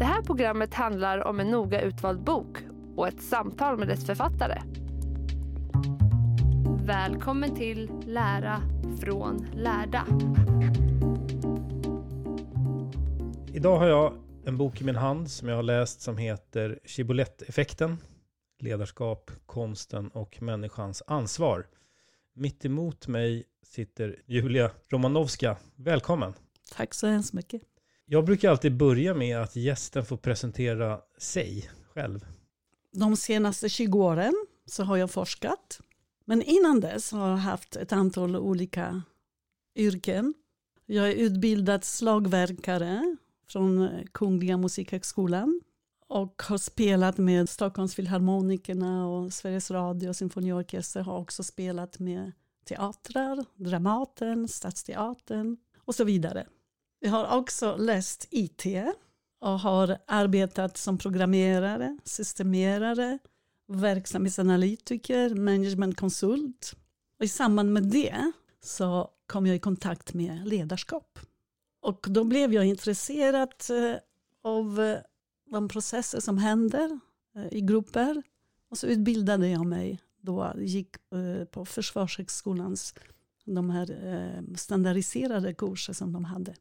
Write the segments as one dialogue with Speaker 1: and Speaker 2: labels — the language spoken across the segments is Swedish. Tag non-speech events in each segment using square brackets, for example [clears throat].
Speaker 1: Det här programmet handlar om en noga utvald bok och ett samtal med dess författare. Välkommen till Lära från lärda.
Speaker 2: Idag har jag en bok i min hand som jag har läst som heter Chibolett-effekten. Ledarskap, konsten och människans ansvar. Mitt emot mig sitter Julia Romanovska. Välkommen!
Speaker 3: Tack så hemskt mycket.
Speaker 2: Jag brukar alltid börja med att gästen får presentera sig själv.
Speaker 3: De senaste 20 åren så har jag forskat. Men innan dess har jag haft ett antal olika yrken. Jag är utbildad slagverkare från Kungliga Musikhögskolan och har spelat med Stockholms Filharmonikerna och Sveriges Radio Symfoniorkester. Har också spelat med teatrar, Dramaten, Stadsteatern och så vidare. Jag har också läst IT och har arbetat som programmerare, systemerare, verksamhetsanalytiker, managementkonsult. Och I samband med det så kom jag i kontakt med ledarskap. Och då blev jag intresserad eh, av eh, de processer som händer eh, i grupper. Och så utbildade jag mig då, gick på Försvarshögskolans de här standardiserade kurser som de hade.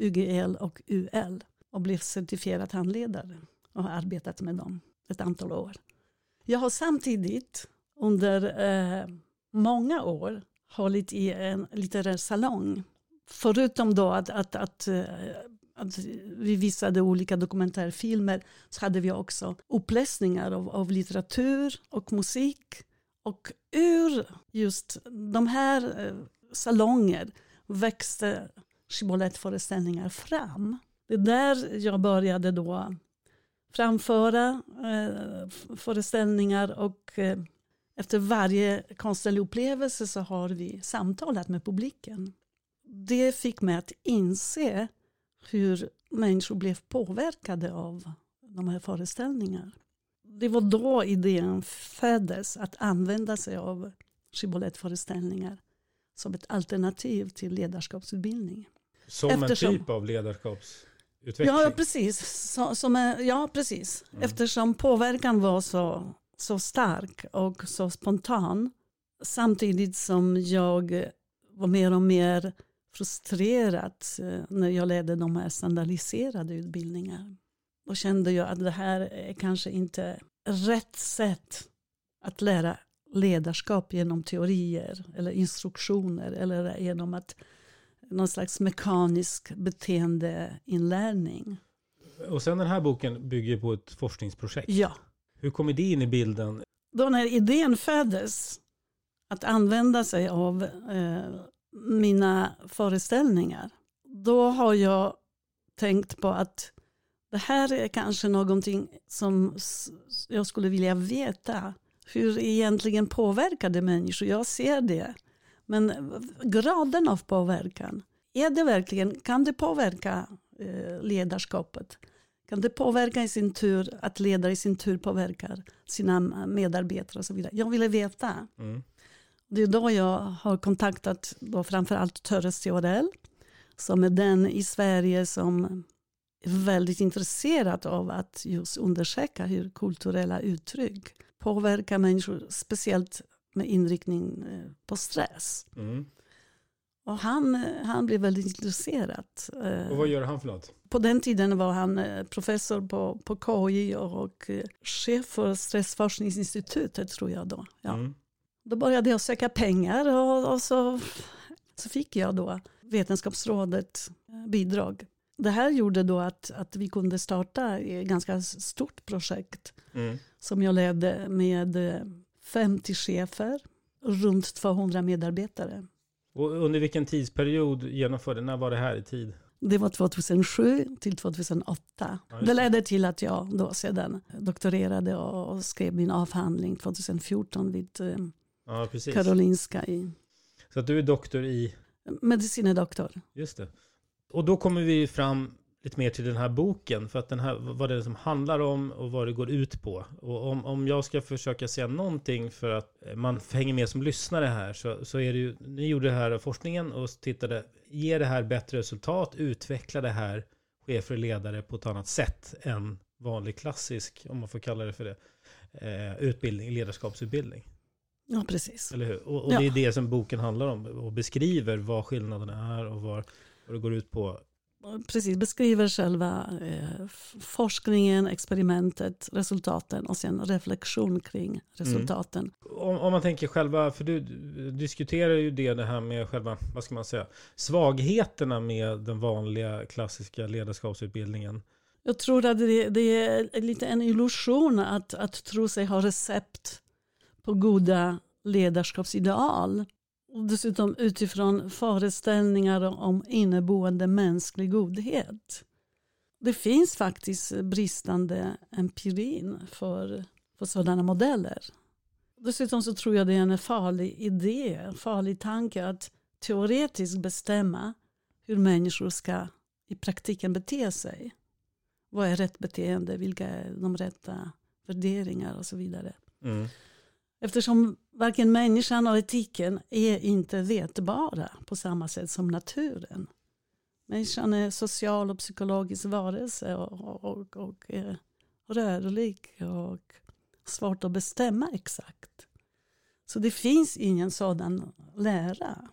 Speaker 3: UGL och UL och blev certifierad handledare och har arbetat med dem ett antal år. Jag har samtidigt under eh, många år hållit i en litterär salong. Förutom då att, att, att, eh, att vi visade olika dokumentärfilmer så hade vi också uppläsningar av, av litteratur och musik. Och ur just de här eh, salonger växte Shibboleth-föreställningar fram. Det är där jag började då framföra eh, föreställningar och eh, efter varje konstnärlig upplevelse så har vi samtalat med publiken. Det fick mig att inse hur människor blev påverkade av de här föreställningarna. Det var då idén föddes att använda sig av Shibboleth-föreställningar som ett alternativ till ledarskapsutbildning.
Speaker 2: Som Eftersom, en typ av ledarskapsutveckling?
Speaker 3: Ja, precis. Så, som ja, precis. Mm. Eftersom påverkan var så, så stark och så spontan samtidigt som jag var mer och mer frustrerad eh, när jag ledde de här standardiserade utbildningarna. Då kände jag att det här är kanske inte rätt sätt att lära ledarskap genom teorier eller instruktioner eller genom att någon slags mekanisk beteendeinlärning.
Speaker 2: Och sen den här boken bygger på ett forskningsprojekt.
Speaker 3: Ja.
Speaker 2: Hur kommer det in i bilden?
Speaker 3: Då när idén föddes att använda sig av eh, mina föreställningar, då har jag tänkt på att det här är kanske någonting som jag skulle vilja veta. Hur egentligen påverkar det människor? Jag ser det Men graden av påverkan, är det verkligen, kan det påverka eh, ledarskapet? Kan det påverka i sin tur, att ledare i sin tur påverkar sina medarbetare och så vidare? Jag ville veta.
Speaker 2: Mm.
Speaker 3: Det är då jag har kontaktat då framförallt Törres Theorell som är den i Sverige som är väldigt intresserad av att just undersöka hur kulturella uttryck påverkar människor, speciellt med inriktning eh, på stress.
Speaker 2: Mm.
Speaker 3: Och han, han blev väldigt intresserad. eh,
Speaker 2: Och vad gör han för något?
Speaker 3: På den tiden var han eh, professor på, på KI och eh, chef för Stressforskningsinstitutet tror jag då. Ja.
Speaker 2: Mm.
Speaker 3: Då började jag söka pengar och, och så, så fick jag då Vetenskapsrådet eh, bidrag. Det här gjorde då att, att vi kunde starta ett ganska stort projekt
Speaker 2: Mm.
Speaker 3: som jag ledde med eh, 50 chefer och runt 200 medarbetare.
Speaker 2: Och under vilken tidsperiod genomförde, när var det här i tid?
Speaker 3: Det var 2007 till 2008.
Speaker 2: Ja,
Speaker 3: det ledde till att jag då sedan doktorerade och skrev min avhandling 2014 vid eh,
Speaker 2: Ja.
Speaker 3: Karolinska i
Speaker 2: Så att du är doktor i,
Speaker 3: medicinedoktor.
Speaker 2: just det. Och då kommer vi fram lite mer till den här boken, för att den här, vad det är som handlar om och vad det går ut på. Och om, om jag ska försöka säga någonting för att man hänger med som lyssnare här, så, så är det ju, ni gjorde det här forskningen och tittade, ger det här bättre resultat, utvecklar det här chefer och ledare på ett annat sätt än vanlig klassisk, om man får kalla det för det, eh, utbildning, ledarskapsutbildning.
Speaker 3: Ja, precis.
Speaker 2: Eller hur? Och, och det är det som boken handlar om och beskriver vad skillnaderna är och vad, vad det går ut på.
Speaker 3: Precis, beskriver själva eh, forskningen, experimentet, resultaten och sen reflektion kring resultaten.
Speaker 2: Om, om man tänker själva, för du du diskuterar ju det, det här med själva, vad ska man säga, svagheterna med den vanliga klassiska ledarskapsutbildningen.
Speaker 3: Jag tror att det, det är lite en illusion att, att tro sig ha recept på goda ledarskapsideal. Och dessutom utifrån föreställningar om inneboende mänsklig godhet. Det finns faktiskt bristande empirin för, för sådana modeller. Dessutom så tror jag det är en farlig idé, en farlig tanke att teoretiskt bestämma hur människor ska i praktiken bete sig. Vad är rätt beteende? Vilka är de rätta värderingar och så vidare.
Speaker 2: Mm.
Speaker 3: Eftersom varken människan och etiken är inte vetbara på samma sätt som naturen. Människan är social och psykologisk varelse och, och, och, och eh, rörlig och svårt att bestämma exakt. Så det finns ingen sådan lära.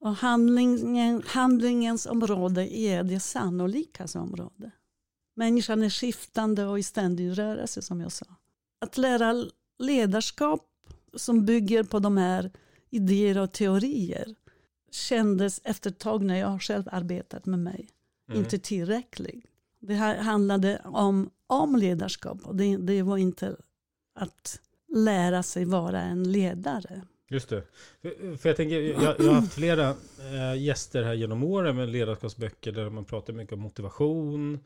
Speaker 3: Och handlingen, handlingens område är det sannolikas område. Människan är skiftande och i ständig rörelse som jag sa. Att lära ledarskap som bygger på de här idéer och teorier kändes efter ett tag när jag själv arbetat med mig
Speaker 2: Mm.
Speaker 3: inte tillräcklig. Det här handlade om, om ledarskap och det, det var inte att lära sig vara en ledare.
Speaker 2: Just det. För, jag tänker, jag, jag har haft flera eh, gäster här genom åren med ledarskapsböcker där man pratar mycket om motivation,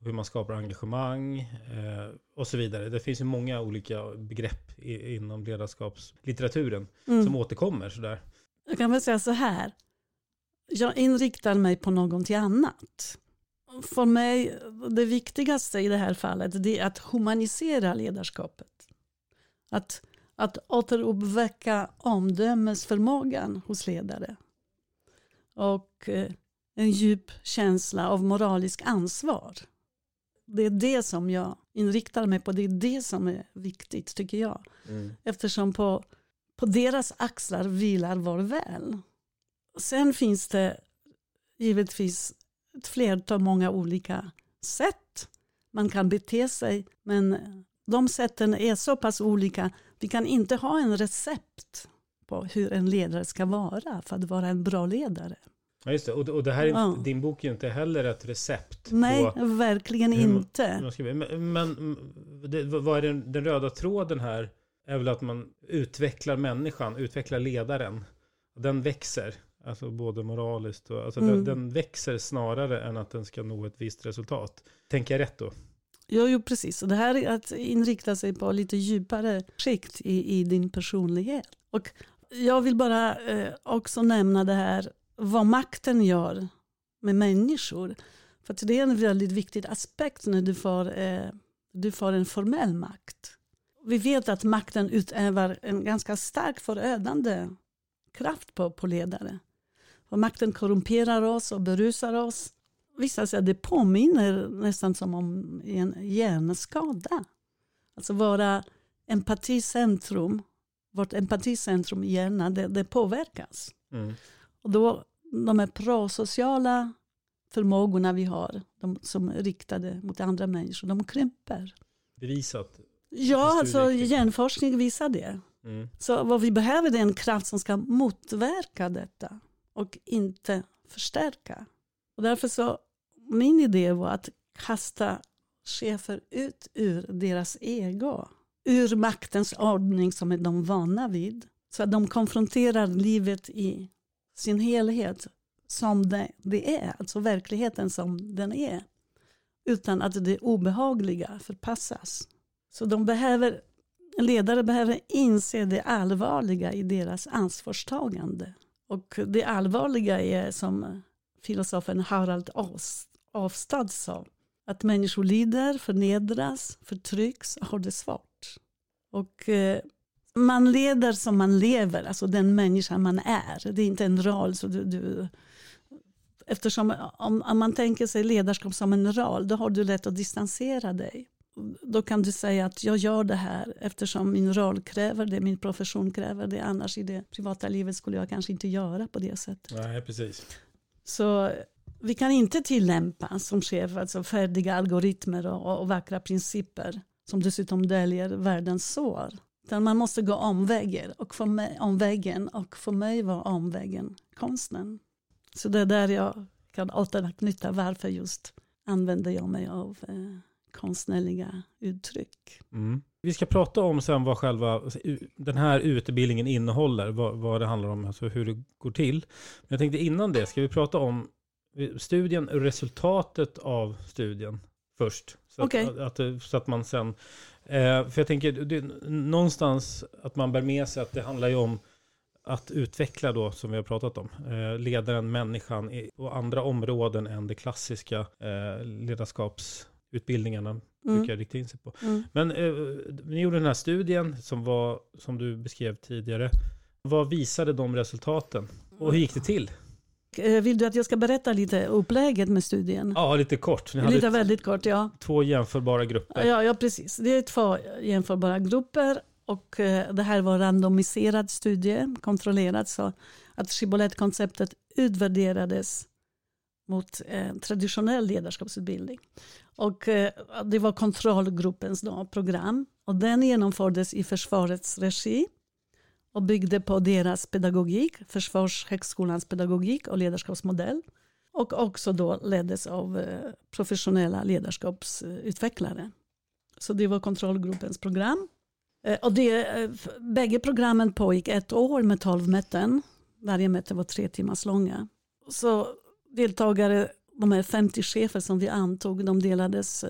Speaker 2: hur man skapar engagemang eh, och så vidare. Det finns ju många olika begrepp i, inom ledarskapslitteraturen
Speaker 3: Mm.
Speaker 2: som återkommer sådär.
Speaker 3: Jag kan väl säga så här. Jag inriktar mig på någonting annat. För mig, det viktigaste i det här fallet det är att humanisera ledarskapet. Att, att återuppväcka omdömesförmågan hos ledare. Och eh, en djup känsla av moralisk ansvar. Det är det som jag inriktar mig på. Det är det som är viktigt tycker jag. Eftersom på, på deras axlar vilar vår väl. Sen finns det givetvis ett flertal, många olika sätt man kan bete sig. Men de sätten är så pass olika. Vi kan inte ha en recept på hur en ledare ska vara för att vara en bra ledare.
Speaker 2: Ja, just det. Och, och det här är,
Speaker 3: Ja.
Speaker 2: din bok är ju inte heller ett recept
Speaker 3: Nej, verkligen
Speaker 2: man-
Speaker 3: inte.
Speaker 2: Men, men det, vad är den, den röda tråden här? Är väl att man utvecklar människan, utvecklar ledaren. Den växer, alltså både moraliskt och... Alltså den,
Speaker 3: Mm.
Speaker 2: den växer snarare än att den ska nå ett visst resultat. Tänker jag rätt då?
Speaker 3: Jo, jo, precis. Och det här är att inrikta sig på lite djupare skikt i, i din personlighet. Och jag vill bara eh, också nämna det här vad makten gör med människor. För det är en väldigt viktig aspekt när du får, eh, du får en formell makt. Vi vet att makten utövar en ganska stark förödande kraft på, på ledare. Och makten korrumperar oss och berusar oss. Vissa säger att det påminner nästan som om en hjärnskada. Alltså våra empaticentrum, vårt empaticentrum i hjärnan, det, det påverkas.
Speaker 2: Mm.
Speaker 3: Och då, de här prosociala förmågorna vi har, de som är riktade mot andra människor, de krymper.
Speaker 2: Bevisat.
Speaker 3: Ja, alltså
Speaker 2: studier.
Speaker 3: hjärnforskning visar det.
Speaker 2: Mm.
Speaker 3: Så vad vi behöver är en kraft som ska motverka detta och inte förstärka. Och därför så, min idé var att kasta chefer ut ur deras ego. Ur maktens ordning som är de vana vid. Så att de konfronterar livet i sin helhet som det, det är. Alltså verkligheten som den är. Utan att det obehagliga förpassas. Så de behöver, ledare behöver inse det allvarliga i deras ansvarstagande. Och det allvarliga är som filosofen Harald Avstad sa. Att människor lider, förnedras, förtrycks och har det svårt. Och eh, man leder som man lever, alltså den människa man är. Det är inte en roll. Så du, du, eftersom om, om man tänker sig ledarskap som en roll, då har du lätt att distansera dig. Då kan du säga att jag gör det här eftersom min roll kräver det, min profession kräver det. Annars i det privata livet skulle jag kanske inte göra på det sättet.
Speaker 2: Nej, precis.
Speaker 3: Så vi kan inte tillämpa som chef alltså färdiga algoritmer och, och vackra principer som dessutom döljer världens sår. Utan man måste gå omvägar och för mig, omvägen och för mig var omvägen konsten. Så det är där jag kan återknyta varför just använder jag mig av eh, konstnärliga uttryck.
Speaker 2: Mm. Vi ska prata om sen vad själva den här utbildningen innehåller, vad, vad det handlar om, alltså hur det går till. Men jag tänkte innan det, ska vi prata om studien, resultatet av studien först. Så,
Speaker 3: Okej.
Speaker 2: att, att, det- så att man sen, eh, för jag tänker det, någonstans att man bär med sig att det handlar ju om att utveckla då, som vi har pratat om, eh, ledaren, människan i, och andra områden än det klassiska eh, ledarskapsutbildningarna
Speaker 3: Mm.
Speaker 2: brukar rikta in sig på.
Speaker 3: Mm.
Speaker 2: Men eh, ni gjorde den här studien som, var, som du beskrev tidigare. Vad visade de resultaten? Och hur gick det till?
Speaker 3: Eh, Vill du att jag ska berätta lite upplägget med studien?
Speaker 2: Ja, lite kort. Ni
Speaker 3: Lite väldigt kort, ja.
Speaker 2: två jämförbara grupper.
Speaker 3: Ja, ja, precis. Det är två jämförbara grupper och eh, det här var randomiserad studie, kontrollerad så att Shibboleth-konceptet utvärderades mot eh, traditionell ledarskapsutbildning. Och eh, det var kontrollgruppens då, program och den genomfördes i försvarets regi och byggde på deras pedagogik, Försvarshögskolans pedagogik och ledarskapsmodell. Och också då leddes av eh, professionella ledarskapsutvecklare. Så det var kontrollgruppens program. Eh, och det, eh, bägge programmen pågick ett år med 12 möten. Varje möte var tre timmars långa. Så deltagare, de här 50 chefer som vi antog, de delades,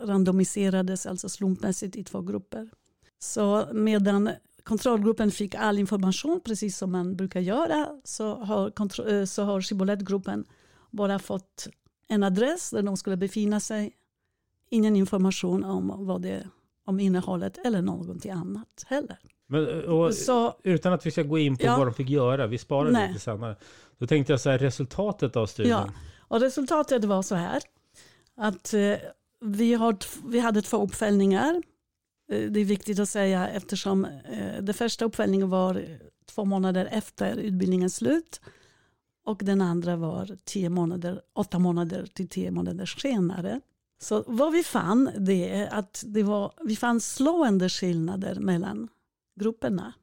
Speaker 3: randomiserades alltså slumpmässigt i två grupper. Så medan kontrollgruppen fick all information, precis som man brukar göra, så har, eh, så har Shibboleth-gruppen bara fått en adress där de skulle befinna sig. Ingen information om, vad det, om innehållet eller någonting annat heller.
Speaker 2: Men, eh, och,
Speaker 3: Så,
Speaker 2: utan att vi ska gå in på
Speaker 3: Ja.
Speaker 2: vad de fick göra, vi sparar
Speaker 3: Nej.
Speaker 2: lite senare. Då tänkte jag så här, resultatet av studien.
Speaker 3: ja. Och resultatet var så här att eh, vi, har, vi hade två uppföljningar. Eh, det är viktigt att säga eftersom eh, den första uppföljningen var två månader efter utbildningens slut och den andra var tio månader, åtta månader till tio månader senare. Så vad vi fann det är att det var, vi fann slående skillnader mellan grupperna.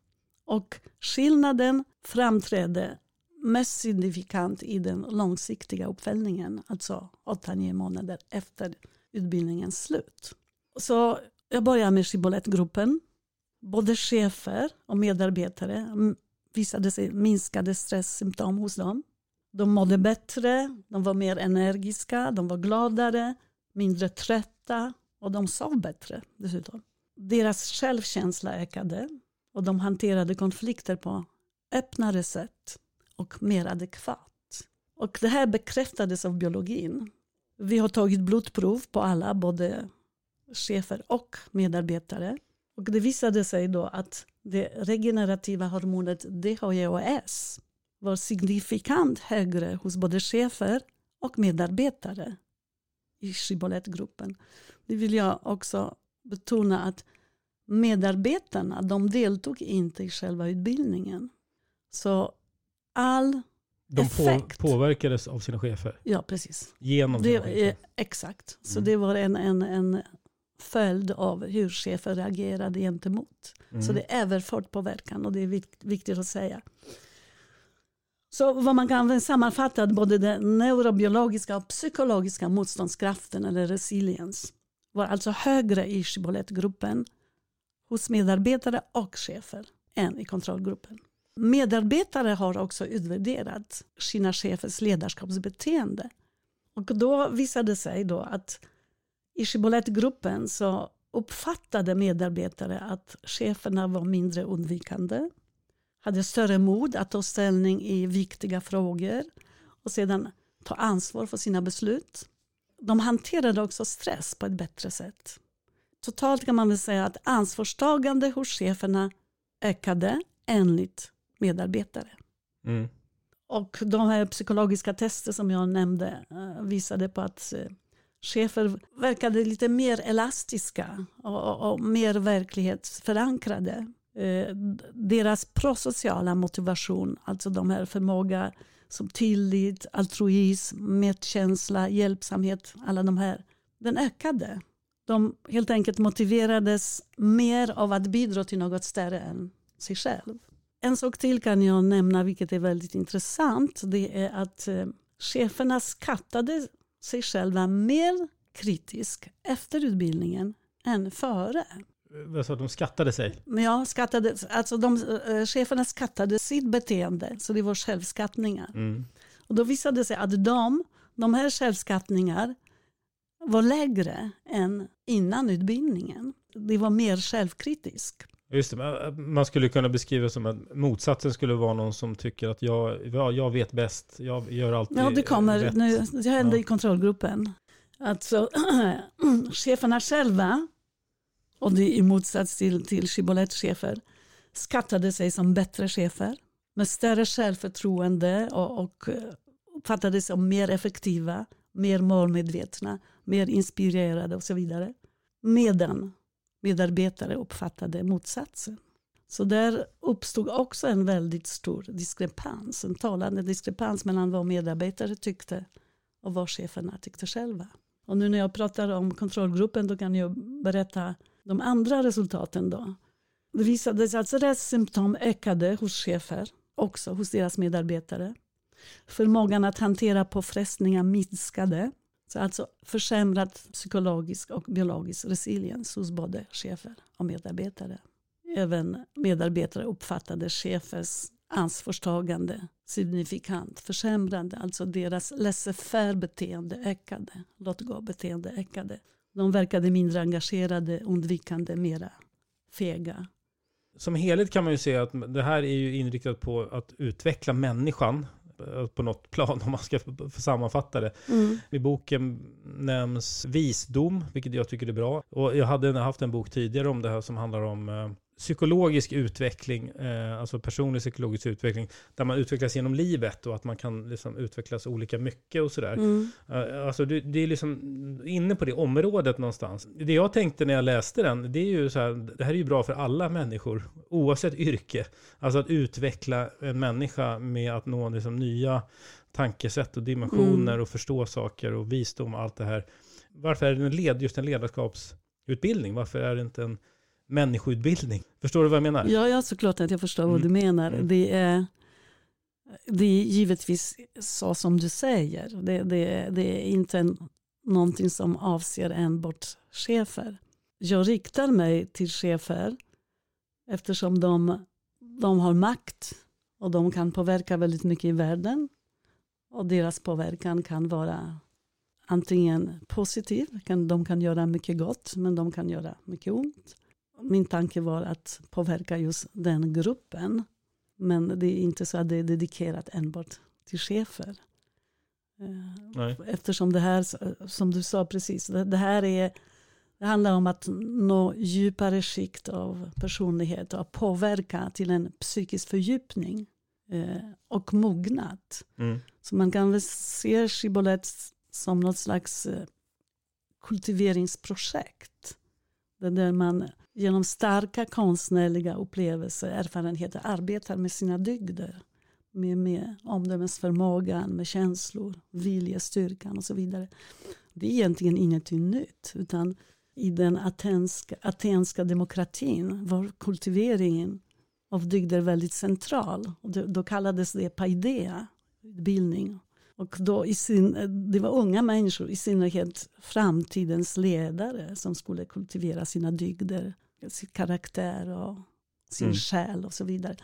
Speaker 3: Och skillnaden framträdde mest signifikant i den långsiktiga uppföljningen, alltså 8-9 månader efter utbildningens slut. Så jag börjar med Shibboleth-gruppen. Både chefer och medarbetare visade sig minskade stresssymptom hos dem. De mådde bättre, de var mer energiska, de var gladare, mindre trötta och de sov bättre dessutom. Deras självkänsla ökade och de hanterade konflikter på öppnare sätt och mer adekvat. Och det här bekräftades av biologin. Vi har tagit blodprov på alla, både chefer och medarbetare. Och det visade sig då att det regenerativa hormonet DHEOS var signifikant högre hos både chefer och medarbetare i Shibboleth-gruppen. Det vill jag också betona att medarbetarna de deltog inte i själva utbildningen. Så all
Speaker 2: De på,
Speaker 3: effekt...
Speaker 2: påverkades av sina chefer
Speaker 3: Ja, precis.
Speaker 2: genom
Speaker 3: Det,
Speaker 2: sina chefer.
Speaker 3: är, exakt. Så
Speaker 2: Mm.
Speaker 3: det var en, en, en följd av hur chefer reagerade gentemot.
Speaker 2: Mm.
Speaker 3: Så det är påverkan och det är vikt, viktigt att säga. Så vad man kan sammanfatta att både den neurobiologiska och psykologiska motståndskraften eller resiliens var alltså högre i Shibboleth-gruppen hos medarbetare och chefer än i kontrollgruppen. Medarbetare har också utvärderat sina chefers ledarskapsbeteende. Och då visade det sig då att i Shibboleth-gruppen så uppfattade medarbetare att cheferna var mindre undvikande, hade större mod att ta ställning i viktiga frågor och sedan ta ansvar för sina beslut. De hanterade också stress på ett bättre sätt. Totalt kan man väl säga att ansvarstagande hos cheferna ökade enligt medarbetare.
Speaker 2: Mm.
Speaker 3: Och de här psykologiska tester som jag nämnde eh, visade på att eh, chefer verkade lite mer elastiska och, och, och mer verklighetsförankrade. Eh, deras prosociala motivation, alltså de här förmåga som tillit, altruism, medkänsla, hjälpsamhet, alla de här, den ökade. De helt enkelt motiverades mer av att bidra till något större än sig själv. En sak till kan jag nämna, vilket är väldigt intressant. Det är att eh, cheferna skattade sig själva mer kritiskt efter utbildningen än före.
Speaker 2: Du, de skattade sig?
Speaker 3: Jag skattade, alltså de, eh, cheferna skattade sitt beteende, så det var självskattningar.
Speaker 2: Mm.
Speaker 3: Och då visade det sig att de, de här självskattningar var lägre än innan utbildningen. Det var mer självkritisk.
Speaker 2: Just det, men man skulle kunna beskriva som att motsatsen skulle vara någon som tycker att jag, ja, jag vet bäst, jag gör alltid
Speaker 3: Ja, det kommer.
Speaker 2: rätt.
Speaker 3: Nu, det hände
Speaker 2: Ja.
Speaker 3: i kontrollgruppen. Alltså, [clears throat] cheferna själva, och det är i motsats till, till Shibboleth-chefer, skattade sig som bättre chefer med större självförtroende och, och eh, uppfattade sig som mer effektiva, mer målmedvetna, mer inspirerade och så vidare. Medan medarbetare uppfattade motsatsen. Så där uppstod också en väldigt stor diskrepans, en talande diskrepans mellan vad medarbetare tyckte och vad cheferna tyckte själva. Och nu när jag pratar om kontrollgruppen då kan jag berätta de andra resultaten då. Det visade sig att stresssymptom ökade hos chefer, också hos deras medarbetare. Förmågan att hantera påfrestningar minskade. Så alltså försämrad psykologisk och biologisk resiliens hos både chefer och medarbetare. Även medarbetare uppfattade chefers ansvarstagande signifikant försämrande. Alltså deras laissez-faire-beteende ökade. Låt-gå-beteende ökade. De verkade mindre engagerade, undvikande, mera fega.
Speaker 2: Som helhet kan man ju säga att det här är ju inriktat på att utveckla människan på något plan [laughs] om man ska sammanfatta det.
Speaker 3: Mm.
Speaker 2: I boken nämns visdom, vilket jag tycker är bra. Och jag hade haft en bok tidigare om det här som handlar om eh, psykologisk utveckling, eh, alltså personlig psykologisk utveckling, där man utvecklas genom livet och att man kan liksom utvecklas olika mycket och sådär.
Speaker 3: Mm.
Speaker 2: Eh, Alltså det, det är liksom inne på det området någonstans. Det jag tänkte när jag läste den, det är ju så här, det här är ju bra för alla människor, oavsett yrke. Alltså att utveckla en människa med att nå liksom nya tankesätt och dimensioner
Speaker 3: Mm.
Speaker 2: och förstå saker och visdom och allt det här. Varför är det en led, just en ledarskapsutbildning? Varför är det inte en människoutbildning? Förstår du vad jag menar?
Speaker 3: Ja, ja, såklart att jag förstår vad
Speaker 2: Mm.
Speaker 3: du menar.
Speaker 2: Mm.
Speaker 3: Det, är, det är givetvis så som du säger. Det, det, det är inte en, någonting som avser enbart chefer. Jag riktar mig till chefer eftersom de, de har makt och de kan påverka väldigt mycket i världen. Och deras påverkan kan vara antingen positiv, kan, de kan göra mycket gott men de kan göra mycket ont. Min tanke var att påverka just den gruppen Men det är inte så att det är dedikerat enbart till chefer. Eh,
Speaker 2: Nej.
Speaker 3: Eftersom det här, som du sa precis, det, här är, det handlar om att nå djupare skikt av personlighet och påverka till en psykisk fördjupning eh, och mognad.
Speaker 2: Mm.
Speaker 3: Så man kan väl se Shibboleth som något slags eh, kultiveringsprojekt. Där man genom starka konstnärliga upplevelser, erfarenheter arbetar med sina dygder. Med, med omdömesförmågan, med känslor, viljestyrkan och så vidare. Det är egentligen ingenting nytt. Utan i den atenska, atenska demokratin var kultiveringen av dygder väldigt central. Och då, då kallades det paideia, utbildning. Och då i sin, det var unga människor, i synnerhet framtidens ledare som skulle kultivera sina dygder, sin karaktär och sin
Speaker 2: Mm.
Speaker 3: själ och så vidare.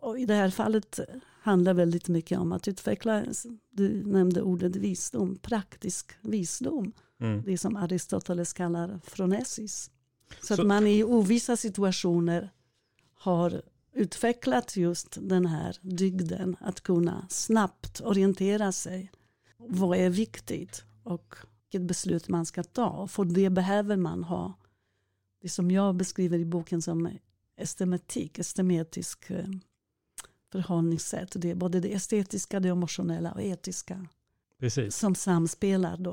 Speaker 3: Och i det här fallet handlar väldigt mycket om att utveckla, du nämnde ordet visdom, praktisk visdom.
Speaker 2: Mm.
Speaker 3: Det som Aristoteles kallar phronesis. Så,
Speaker 2: Så-
Speaker 3: att man i ovissa situationer har utvecklat just den här dygden att kunna snabbt orientera sig. Vad är viktigt och vilket beslut man ska ta. För det behöver man ha det som jag beskriver i boken som estemetik, estemetisk eh, förhållningssätt. Det är både det estetiska, det emotionella och etiska
Speaker 2: Precis.
Speaker 3: som samspelar. Då.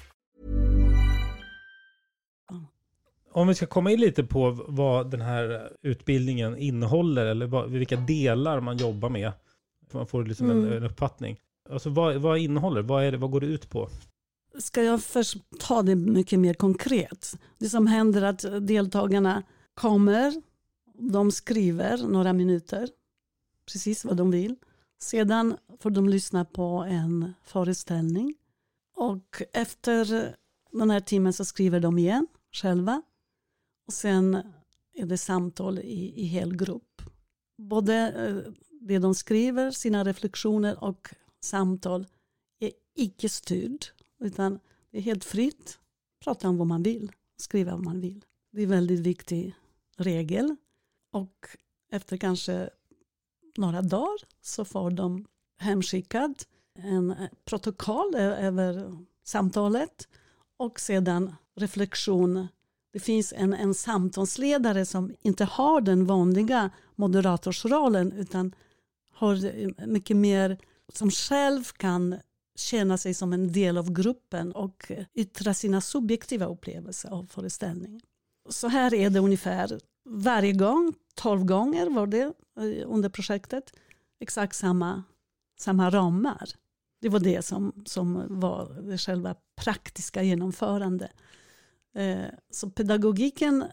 Speaker 2: Om vi ska komma in lite på vad den här utbildningen innehåller eller vad, vilka delar man jobbar med. Man får liksom en,
Speaker 3: Mm.
Speaker 2: en uppfattning. Alltså vad, vad innehåller vad, är det, vad går det ut på?
Speaker 3: Ska jag först ta det mycket mer konkret? Det som händer är att deltagarna kommer, de skriver några minuter, precis vad de vill. Sedan får de lyssna på en föreställning. Och efter den här timmen så skriver de igen själva. Och sen är det samtal i, i hel grupp. Både eh, det de skriver, sina reflektioner och samtal är icke styrd. Utan det är helt fritt. Prata om vad man vill. Skriva vad man vill. Det är en väldigt viktig regel. Och efter kanske några dagar så får de hemskickad en eh, protokoll över samtalet och sedan reflektion. Det finns en, en samtalsledare som inte har den vanliga moderatorsrollen utan har eh, mycket mer som själv kan känna sig som en del av gruppen och eh, yttra sina subjektiva upplevelser av föreställningen. Så här är det ungefär varje gång, tolv gånger var det eh, under projektet, exakt samma, samma ramar. Det var det som, som var det själva praktiska genomförande. Eh, Så pedagogiken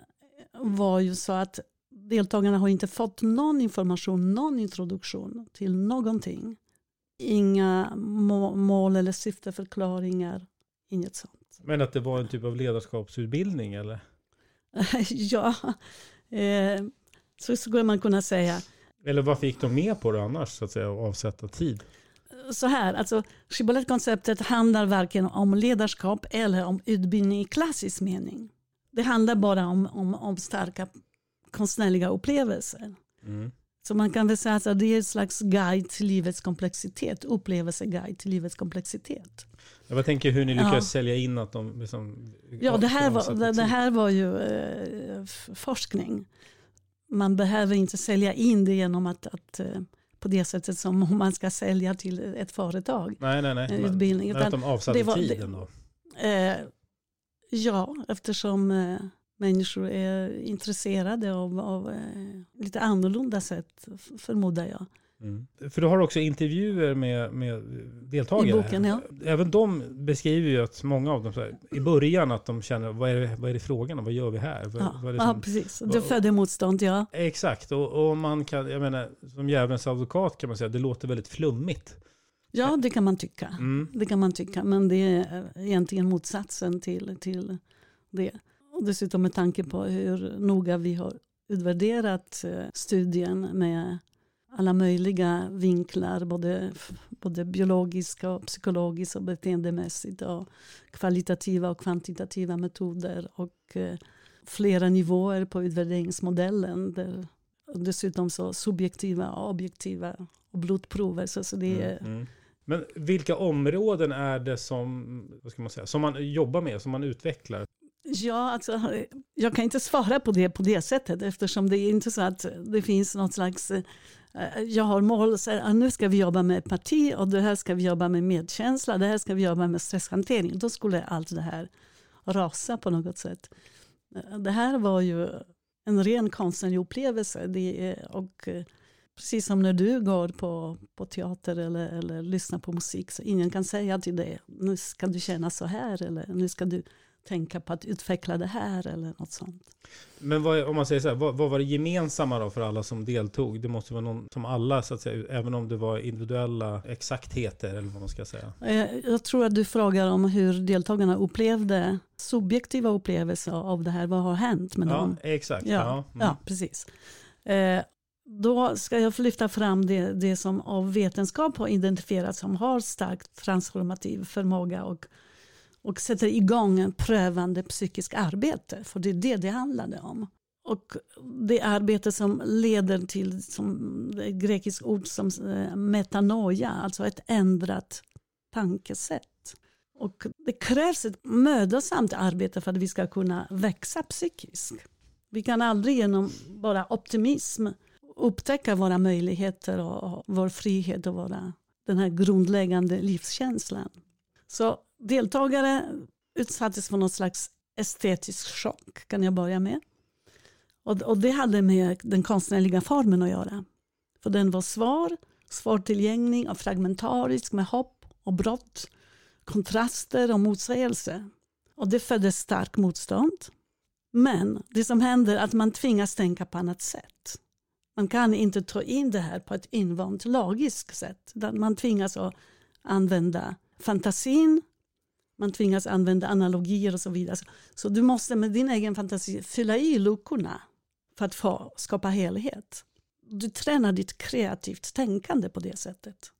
Speaker 3: var ju så att deltagarna har inte fått någon information, någon introduktion till någonting. Inga må- mål eller syfteförklaringar, inget sånt.
Speaker 2: Men att det var en typ av ledarskapsutbildning eller? [laughs]
Speaker 3: ja, eh, Så skulle man kunna säga.
Speaker 2: Eller varför gick de med på det annars, så att säga, att avsätta tid?
Speaker 3: Så här, alltså Shibboleth-konceptet handlar varken om ledarskap eller om utbildning i klassisk mening. Det handlar bara om, om, om starka konstnärliga upplevelser.
Speaker 2: Mm.
Speaker 3: Så man kan väl säga att det är ett slags guide till livets komplexitet, upplevelseguide till livets komplexitet.
Speaker 2: Jag tänker hur ni lyckas
Speaker 3: Ja.
Speaker 2: sälja in att de liksom...
Speaker 3: Ja, det här var, det, det
Speaker 2: tid.
Speaker 3: här var ju eh, forskning. Man behöver inte sälja in det genom att, att eh, på det sättet som om man ska sälja till ett företag.
Speaker 2: Nej, nej, nej.
Speaker 3: en
Speaker 2: Men-
Speaker 3: utbildning.
Speaker 2: men att de avsatte
Speaker 3: var-
Speaker 2: tid
Speaker 3: det-
Speaker 2: ändå.
Speaker 3: Eh, ja, eftersom eh, människor är intresserade av, av eh, lite annorlunda sätt, förmodar jag.
Speaker 2: Mm. För du har också intervjuer med, med deltagare.
Speaker 3: I boken, ja.
Speaker 2: Även de beskriver ju att många av dem, så här, i början att de känner, vad är det, vad är det frågan om? Vad gör vi här? Vad,
Speaker 3: Ja,
Speaker 2: vad är det
Speaker 3: ja
Speaker 2: som-
Speaker 3: precis. Det födde motstånd, ja.
Speaker 2: Exakt, och, och man kan, jag menar, som djävulens advokat kan man säga, det låter väldigt flummigt.
Speaker 3: Ja, det kan man tycka.
Speaker 2: Mm.
Speaker 3: Det kan man tycka, men det är egentligen motsatsen till, till det. Och dessutom med tanke på hur noga vi har utvärderat eh, studien med alla möjliga vinklar, både, både biologiska, och psykologiska och beteendemässigt och kvalitativa och kvantitativa metoder och eh, flera nivåer på utvärderingsmodellen. Där, dessutom så subjektiva och objektiva och blodprover. Så, så det är,
Speaker 2: Mm. Men vilka områden är det som, vad ska man säga, som man jobbar med, som man utvecklar?
Speaker 3: Ja, alltså, jag kan inte svara på det på det sättet eftersom det är inte så att det finns något slags... Eh, jag har mål, så här, ah, nu ska vi jobba med parti och det här ska vi jobba med medkänsla, det här ska vi jobba med stresshantering. Då skulle allt det här rasa på något sätt. Eh, det här var ju en ren konstnärlig upplevelse. Det är, och eh, precis som när du går på, på teater eller, eller lyssnar på musik så ingen kan säga till dig nu ska du känna så här eller nu ska du tänka på att utveckla det här eller något sånt.
Speaker 2: Men vad, om man säger så här, vad, vad var det gemensamma då för alla som deltog? Det måste vara någon som alla, så att säga, även om det var individuella exaktheter eller vad man ska säga.
Speaker 3: Eh, Jag tror att du frågar om hur deltagarna upplevde subjektiva upplevelser av det här. Vad har hänt med
Speaker 2: Ja,
Speaker 3: dem?
Speaker 2: exakt. Ja,
Speaker 3: Ja,
Speaker 2: mm.
Speaker 3: ja precis. Eh, Då ska jag lyfta fram det, det som av vetenskap har identifierats som har starkt transformativ förmåga och, och sätter igång en prövande psykisk arbete. För det är det det handlade om. Och det arbete som leder till, som det är ett grekiskt ord som eh, metanoia, alltså ett ändrat tankesätt. Och det krävs ett mödosamt arbete för att vi ska kunna växa psykiskt. Vi kan aldrig genom bara optimism upptäcka våra möjligheter och vår frihet och våra, den här grundläggande livskänslan. Så deltagare utsattes för någon slags estetisk chock kan jag börja med. Och, och det hade med den konstnärliga formen att göra. För den var svår, svårtillgänglig och fragmentarisk med hopp och brott, kontraster och motsägelse. Och det födde stark motstånd. Men det som händer är att man tvingas tänka på annat sätt. Man kan inte ta in det här på ett invant logiskt sätt. Man tvingas att använda fantasin, man tvingas använda analogier och så vidare. Så du måste med din egen fantasi fylla i luckorna för att få skapa helhet. Du tränar ditt kreativt tänkande på det sättet.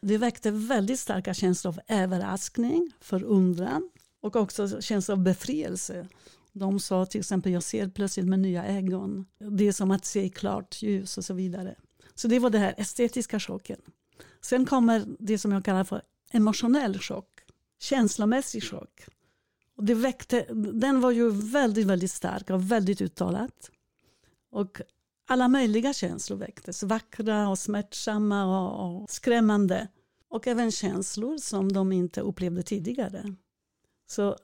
Speaker 3: Det väckte väldigt starka känslor av överraskning, förundran och också känslor av befrielse. De sa till exempel, jag ser plötsligt med nya ögon. Det är som att se i klart ljus och så vidare. Så det var det här estetiska chocken. Sen kommer det som jag kallar för emotionell chock. Känslomässig chock. Och det väckte, den var ju väldigt, väldigt stark och väldigt uttalat. Och alla möjliga känslor väcktes. Vackra och smärtsamma och, och skrämmande. Och även känslor som de inte upplevde tidigare. Så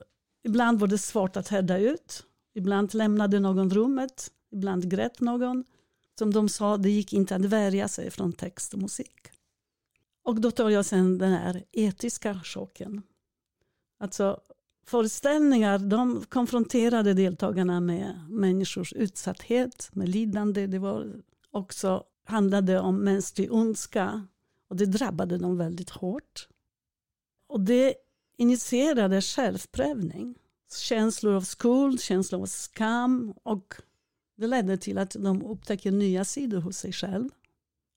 Speaker 3: ibland var det svårt att härda ut. Ibland lämnade någon rummet. Ibland grät någon. Som de sa, det gick inte att värja sig från text och musik. Och då tar jag sen den här etiska chocken. Alltså föreställningar, de konfronterade deltagarna med människors utsatthet, med lidande. Det var också handlade om mänsklig ondska och det drabbade dem väldigt hårt. Och det initierade självprövning. Känslor av skuld, känslor av skam och Det ledde till att de upptäckte nya sidor hos sig själv.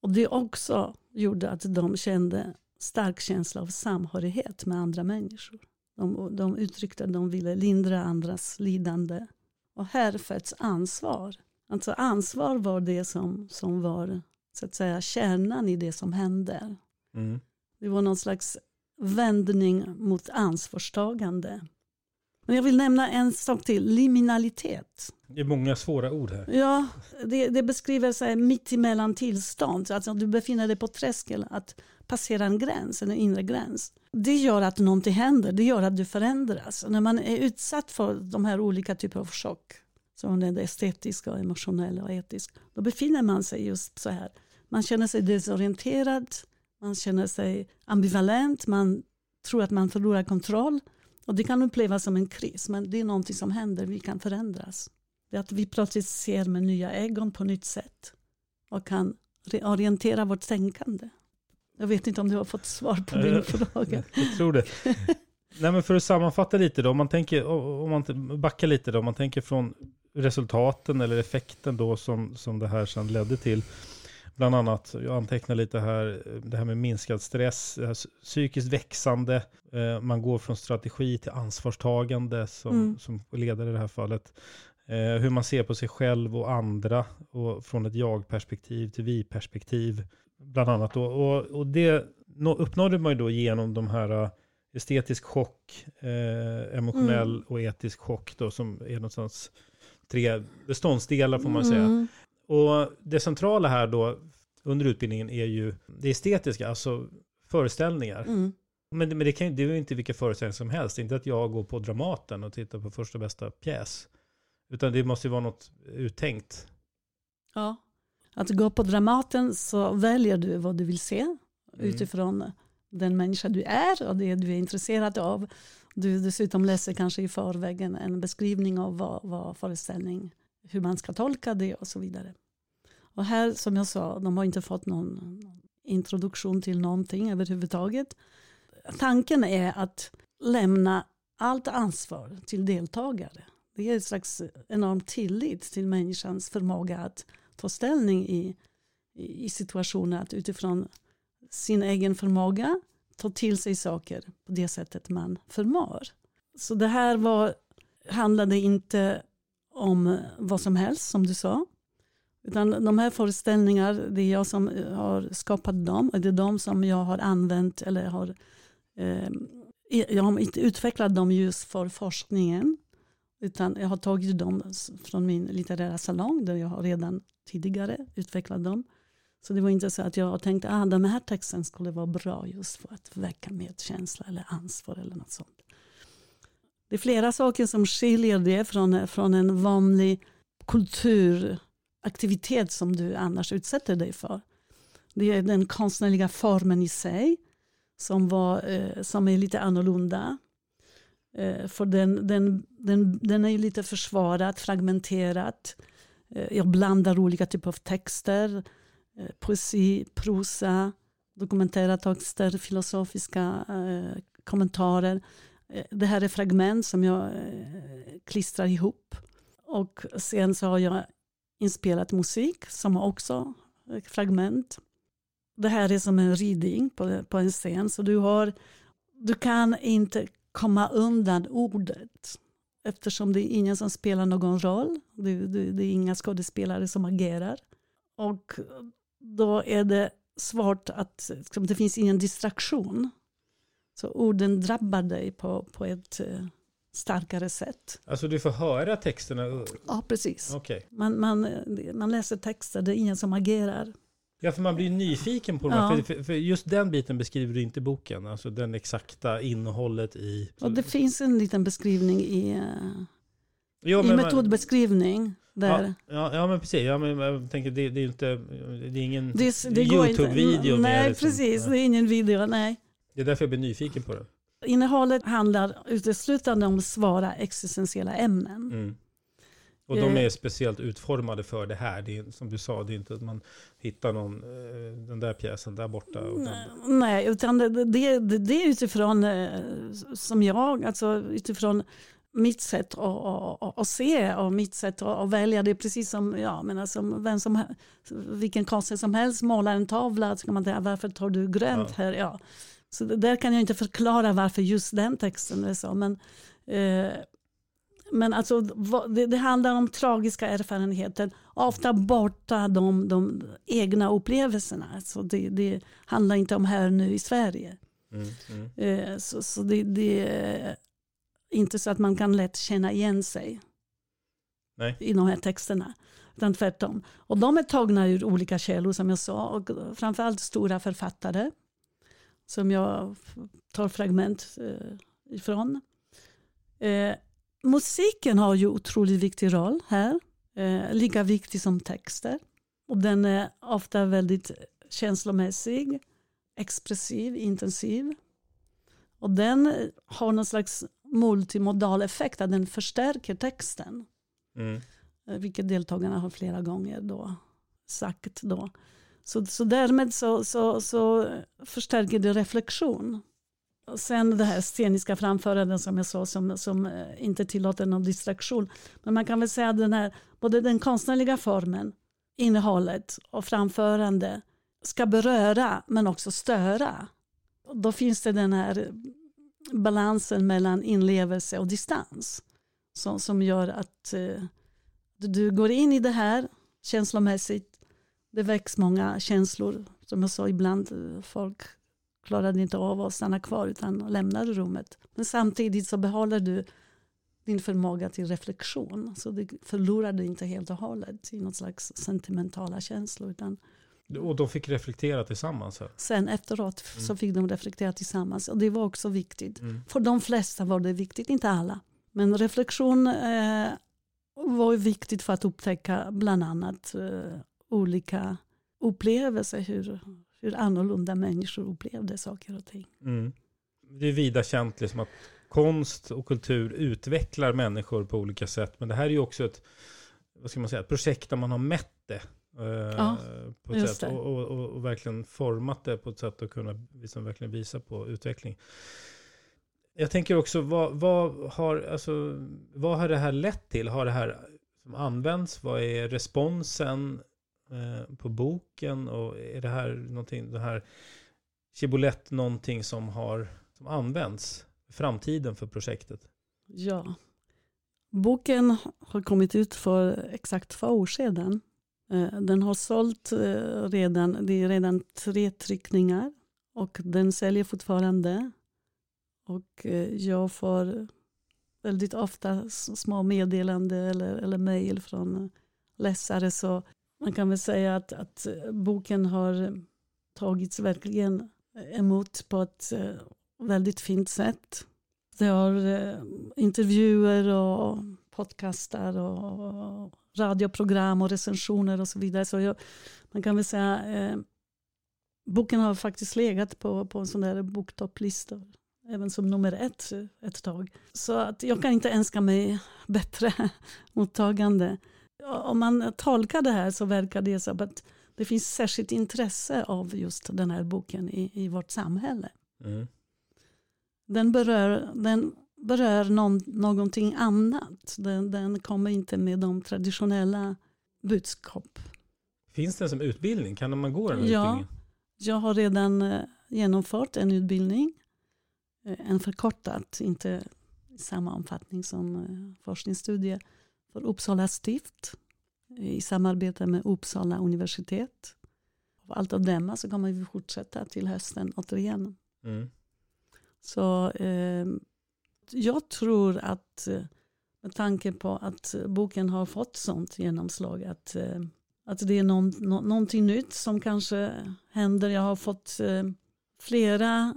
Speaker 3: Och det också gjorde att de kände stark känsla av samhörighet med andra människor. De, de uttryckte att de ville lindra andras lidande. Och här föds ansvar. Alltså ansvar var det som, som var så att säga kärnan i det som hände.
Speaker 2: Mm.
Speaker 3: Det var någon slags vändning mot ansvarstagande. Men jag vill nämna en sak till, liminalitet.
Speaker 2: Det är många svåra ord här.
Speaker 3: Ja, det, det beskriver sig mitt emellan tillstånd. Alltså du befinner dig på tröskeln att passera en gräns, en inre gräns. Det gör att någonting händer, det gör att du förändras. När man är utsatt för de här olika typerna av chock, som det estetiska, emotionella och etiska, då befinner man sig just så här. Man känner sig desorienterad, man känner sig ambivalent, man tror att man förlorar kontroll. Och det kan upplevas som en kris, men det är någonting som händer, vi kan förändras. Det är att vi plötsligt ser med nya ögon på nytt sätt och kan orientera vårt tänkande. Jag vet inte om du har fått svar på din fråga. [laughs]
Speaker 2: Jag tror det. Nej, men för att sammanfatta lite då, om man, tänker, om man backar lite då, om man tänker från resultaten eller effekten då som, som det här sedan ledde till. Bland annat, jag antecknar lite här, det här med minskad stress, psykiskt växande, eh, man går från strategi till ansvarstagande som,
Speaker 3: Mm.
Speaker 2: som ledare i det här fallet. Eh, hur man ser på sig själv och andra och från ett jag-perspektiv till vi-perspektiv. Bland annat. då. Och, och det nå- uppnådde man ju då genom de här eh, estetisk chock, eh, emotionell
Speaker 3: Mm.
Speaker 2: och etisk chock då, som är någonstans tre beståndsdelar får man säga.
Speaker 3: Mm.
Speaker 2: Och det centrala här då under utbildningen är ju det estetiska, alltså föreställningar.
Speaker 3: Mm.
Speaker 2: Men, det- men det, kan, det är ju inte vilka föreställningar som helst. Inte att jag går på Dramaten och tittar på första bästa pjäs. Utan det måste ju vara något uttänkt.
Speaker 3: Ja. Att gå på Dramaten så väljer du vad du vill se utifrån den människa du är och det du är intresserad av. Du dessutom läser kanske i förväg en, en beskrivning av vad, vad föreställning, hur man ska tolka det och så vidare. Och här som jag sa, de har inte fått någon introduktion till någonting överhuvudtaget. Tanken är att lämna allt ansvar till deltagare. Det är en slags enorm tillit till människans förmåga att ta ställning i, i i situationer, att utifrån sin egen förmåga ta till sig saker på det sättet man förmår. Så det här var, handlade inte om vad som helst, som du sa. Utan de här föreställningarna, det är jag som eh, har skapat dem och det är de som jag har använt eller har, eh, jag har inte utvecklat dem just för forskningen. Utan jag har tagit dem från min litterära salong där jag har redan tidigare utvecklat dem. Så det var inte så att jag tänkte att ah, den här texten skulle vara bra just för att väcka medkänsla eller ansvar eller något sånt. Det är flera saker som skiljer det från, från en vanlig kulturaktivitet som du annars utsätter dig för. Det är den konstnärliga formen i sig som, var, eh, som är lite annorlunda. Eh, för den, den, den, den är lite försvarad, fragmenterad. Eh, jag blandar olika typer av texter. Eh, poesi, prosa, dokumentära texter, filosofiska eh, kommentarer. Det här är fragment som jag klistrar ihop. Och sen så har jag inspelat musik som också är fragment. Det här är som en ridning på, på en scen. Så du, har, du kan inte komma undan ordet. Eftersom det är ingen som spelar någon roll. Det, det, det är inga skådespelare som agerar. Och då är det svårt att, liksom, det finns ingen distraktion. Så orden drabbar dig på, på ett eh, starkare sätt.
Speaker 2: Alltså du får höra texterna.
Speaker 3: Ja, precis.
Speaker 2: Okej.
Speaker 3: Man, man, man läser texter, det är ingen som agerar.
Speaker 2: Ja, för man blir nyfiken på.
Speaker 3: Ja.
Speaker 2: För, för, för just den biten beskriver du inte i boken. Alltså den exakta innehållet i...
Speaker 3: Och det finns en liten beskrivning i, eh,
Speaker 2: Ja,
Speaker 3: i
Speaker 2: man-
Speaker 3: metodbeskrivning. Där.
Speaker 2: Ja, ja, men precis. Ja, men jag tänker, det, det är inte... Det är ingen
Speaker 3: Det, det
Speaker 2: YouTube-video.
Speaker 3: Nej,
Speaker 2: liksom.
Speaker 3: precis. Det är ingen video, nej.
Speaker 2: Det är därför jag blir nyfiken på det.
Speaker 3: Innehållet handlar uteslutande om svåra existentiella ämnen.
Speaker 2: Mm. Och de
Speaker 3: Eh.
Speaker 2: är speciellt utformade för det här. Det är, som du sa, det är inte att man hittar någon, eh, den där pjäsen där borta.
Speaker 3: Nej, utan det, det, det, är utifrån, eh, som jag, alltså utifrån mitt sätt att, att, att, se och mitt sätt att, välja. Det är precis som, ja, men alltså, vem som, vilken konstnär som helst målar en tavla. Ska man säga, varför tar du grönt här? Ja. Så där kan jag inte förklara varför just den texten är så. Men, eh, men alltså, det, det, handlar om tragiska erfarenheter. Ofta borta de, de egna upplevelserna. Alltså det, det handlar inte om här nu i Sverige. Mm, mm. Eh, så, så det, det, är inte så att man kan lätt känna igen sig Nej. i de här texterna. Utan tvärtom. Och de är tagna ur olika källor som jag sa. Och framförallt stora författare. Som jag tar fragment eh, ifrån. Musiken har ju otroligt viktig roll här. Eh, lika viktig som texter. Och den är ofta väldigt känslomässig, expressiv, intensiv. Och den har någon slags multimodal effekt, att den förstärker texten. Mm. Eh, vilket deltagarna har flera gånger då sagt. Då. Så, så därmed så, så, så förstärker det reflektion. Sen det här sceniska framförandet som jag sa som, som eh, inte tillåter någon distraktion. Men man kan väl säga att den här, både den konstnärliga formen, innehållet och framförande ska beröra men också störa. Då finns det den här balansen mellan inlevelse och distans som, som gör att eh, du går in i det här känslomässigt. Det väcks många känslor. Som jag sa, ibland eh, folk klarade inte av att stanna kvar utan lämnade rummet. Men samtidigt så behåller du din förmåga till reflektion. Så du förlorar du inte helt och hållet i något slags sentimentala känslor. Utan
Speaker 2: och de fick reflektera tillsammans? Här.
Speaker 3: Sen efteråt mm. så fick de reflektera tillsammans. Och det var också viktigt. Mm. För de flesta var det viktigt, inte alla. Men reflektion eh, var viktigt för att upptäcka bland annat eh, olika upplevelser. Hur, hur annorlunda människor upplevde saker och ting. Mm.
Speaker 2: Det är vida känt liksom att konst och kultur utvecklar människor på olika sätt. Men det här är ju också ett, vad ska man säga, ett projekt där man har mätt det. Eh, ja, på ett sätt, och, och, och, verkligen format det på ett sätt att kunna liksom verkligen visa på utveckling. Jag tänker också, vad, vad, har, alltså, vad har det här lett till? Har det här som använts? Vad är responsen eh, på boken? Och är det här någonting, det här Chibolett någonting som har som används i framtiden för projektet?
Speaker 3: Ja. Boken har kommit ut för exakt två år sedan. Eh, den har sålt eh, redan, det är redan tre tryckningar och den säljer fortfarande. Och eh, jag får väldigt ofta små meddelanden eller, eller mejl från läsare. Så man kan väl säga att, att eh, boken har tagits verkligen eh, emot på ett eh, väldigt fint sätt. Det har intervjuer och podcastar och radioprogram och recensioner och så vidare. Så jag, man kan väl säga eh, boken har faktiskt legat på, på en sån där boktopplista även som nummer ett ett tag. Så att jag kan inte önska mig bättre mottagande. Om man tolkar det här så verkar det som att det finns särskilt intresse av just den här boken i, i vårt samhälle. Mm. Den berör, den berör någon, någonting annat. Den, den kommer inte med de traditionella budskap.
Speaker 2: Finns det som utbildning? Kan man gå den här
Speaker 3: ja,
Speaker 2: utbildningen?
Speaker 3: Jag har redan eh, genomfört en utbildning. Eh, en förkortad, inte i samma omfattning som eh, forskningsstudie för Uppsala stift i samarbete med Uppsala universitet. Av allt att döma så kommer vi fortsätta till hösten återigen. Mm. Så eh, jag tror att eh, med tanke på att boken har fått sånt genomslag att, eh, att det är någon, nå, någonting nytt som kanske händer. Jag har fått eh, flera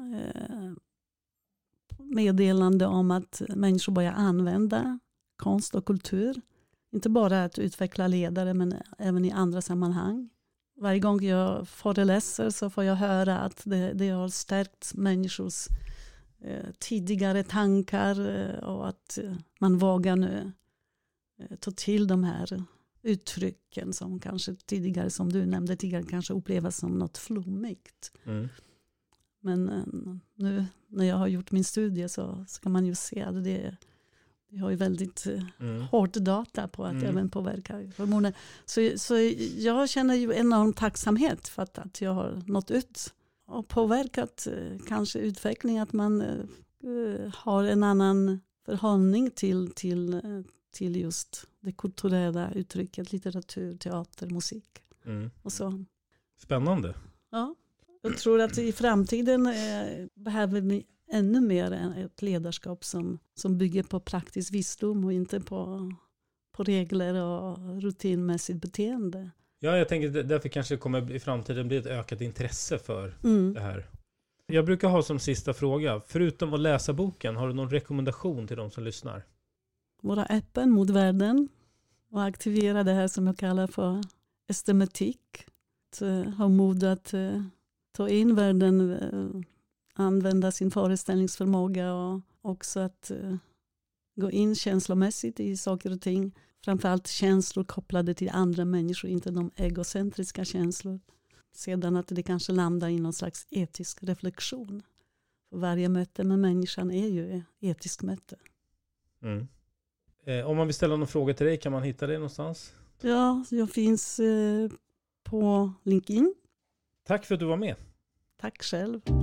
Speaker 3: meddelande om att människor börjar använda konst och kultur. Inte bara att utveckla ledare men även i andra sammanhang. Varje gång jag föreläser så får jag höra att det, det har stärkt människors Eh, tidigare tankar eh, och att eh, man vågar nu ta till de här uttrycken som kanske tidigare, som du nämnde tidigare, kanske upplevas som något flummigt. Mm. Men nu när jag har gjort min studie så, så kan man ju se att det, Vi har ju väldigt eh,
Speaker 2: Mm.
Speaker 3: hård data på att
Speaker 2: Mm.
Speaker 3: även påverka hormoner. Så, så jag känner ju enorm tacksamhet för att, att jag har nått ut och påverkat eh, kanske utveckling, att man eh, har en annan förhållning till, till, till just det kulturella uttrycket, litteratur, teater, musik
Speaker 2: Mm.
Speaker 3: och så.
Speaker 2: Spännande.
Speaker 3: Ja, jag tror att i framtiden eh, behöver vi ännu mer ett ledarskap som, som bygger på praktisk visdom och inte på, på regler och rutinmässigt beteende.
Speaker 2: Ja, jag tänker därför kanske det kommer i framtiden bli ett ökat intresse för
Speaker 3: Mm.
Speaker 2: det här. Jag brukar ha som sista fråga, förutom att läsa boken, har du någon rekommendation till de som lyssnar?
Speaker 3: Vara öppen mot världen och aktivera det här som jag kallar för estematik. Att eh, ha mod att eh, ta in världen, eh, använda sin föreställningsförmåga och också att eh, gå in känslomässigt i saker och ting. Framförallt känslor kopplade till andra människor, inte de egocentriska känslor. Sedan att det kanske landar i någon slags etisk reflektion. För varje möte med människan är ju ett etiskt möte.
Speaker 2: Mm. Eh, om man vill ställa någon fråga till dig, kan man hitta dig någonstans?
Speaker 3: Ja, jag finns eh, på LinkedIn.
Speaker 2: Tack för att du var med.
Speaker 3: Tack själv.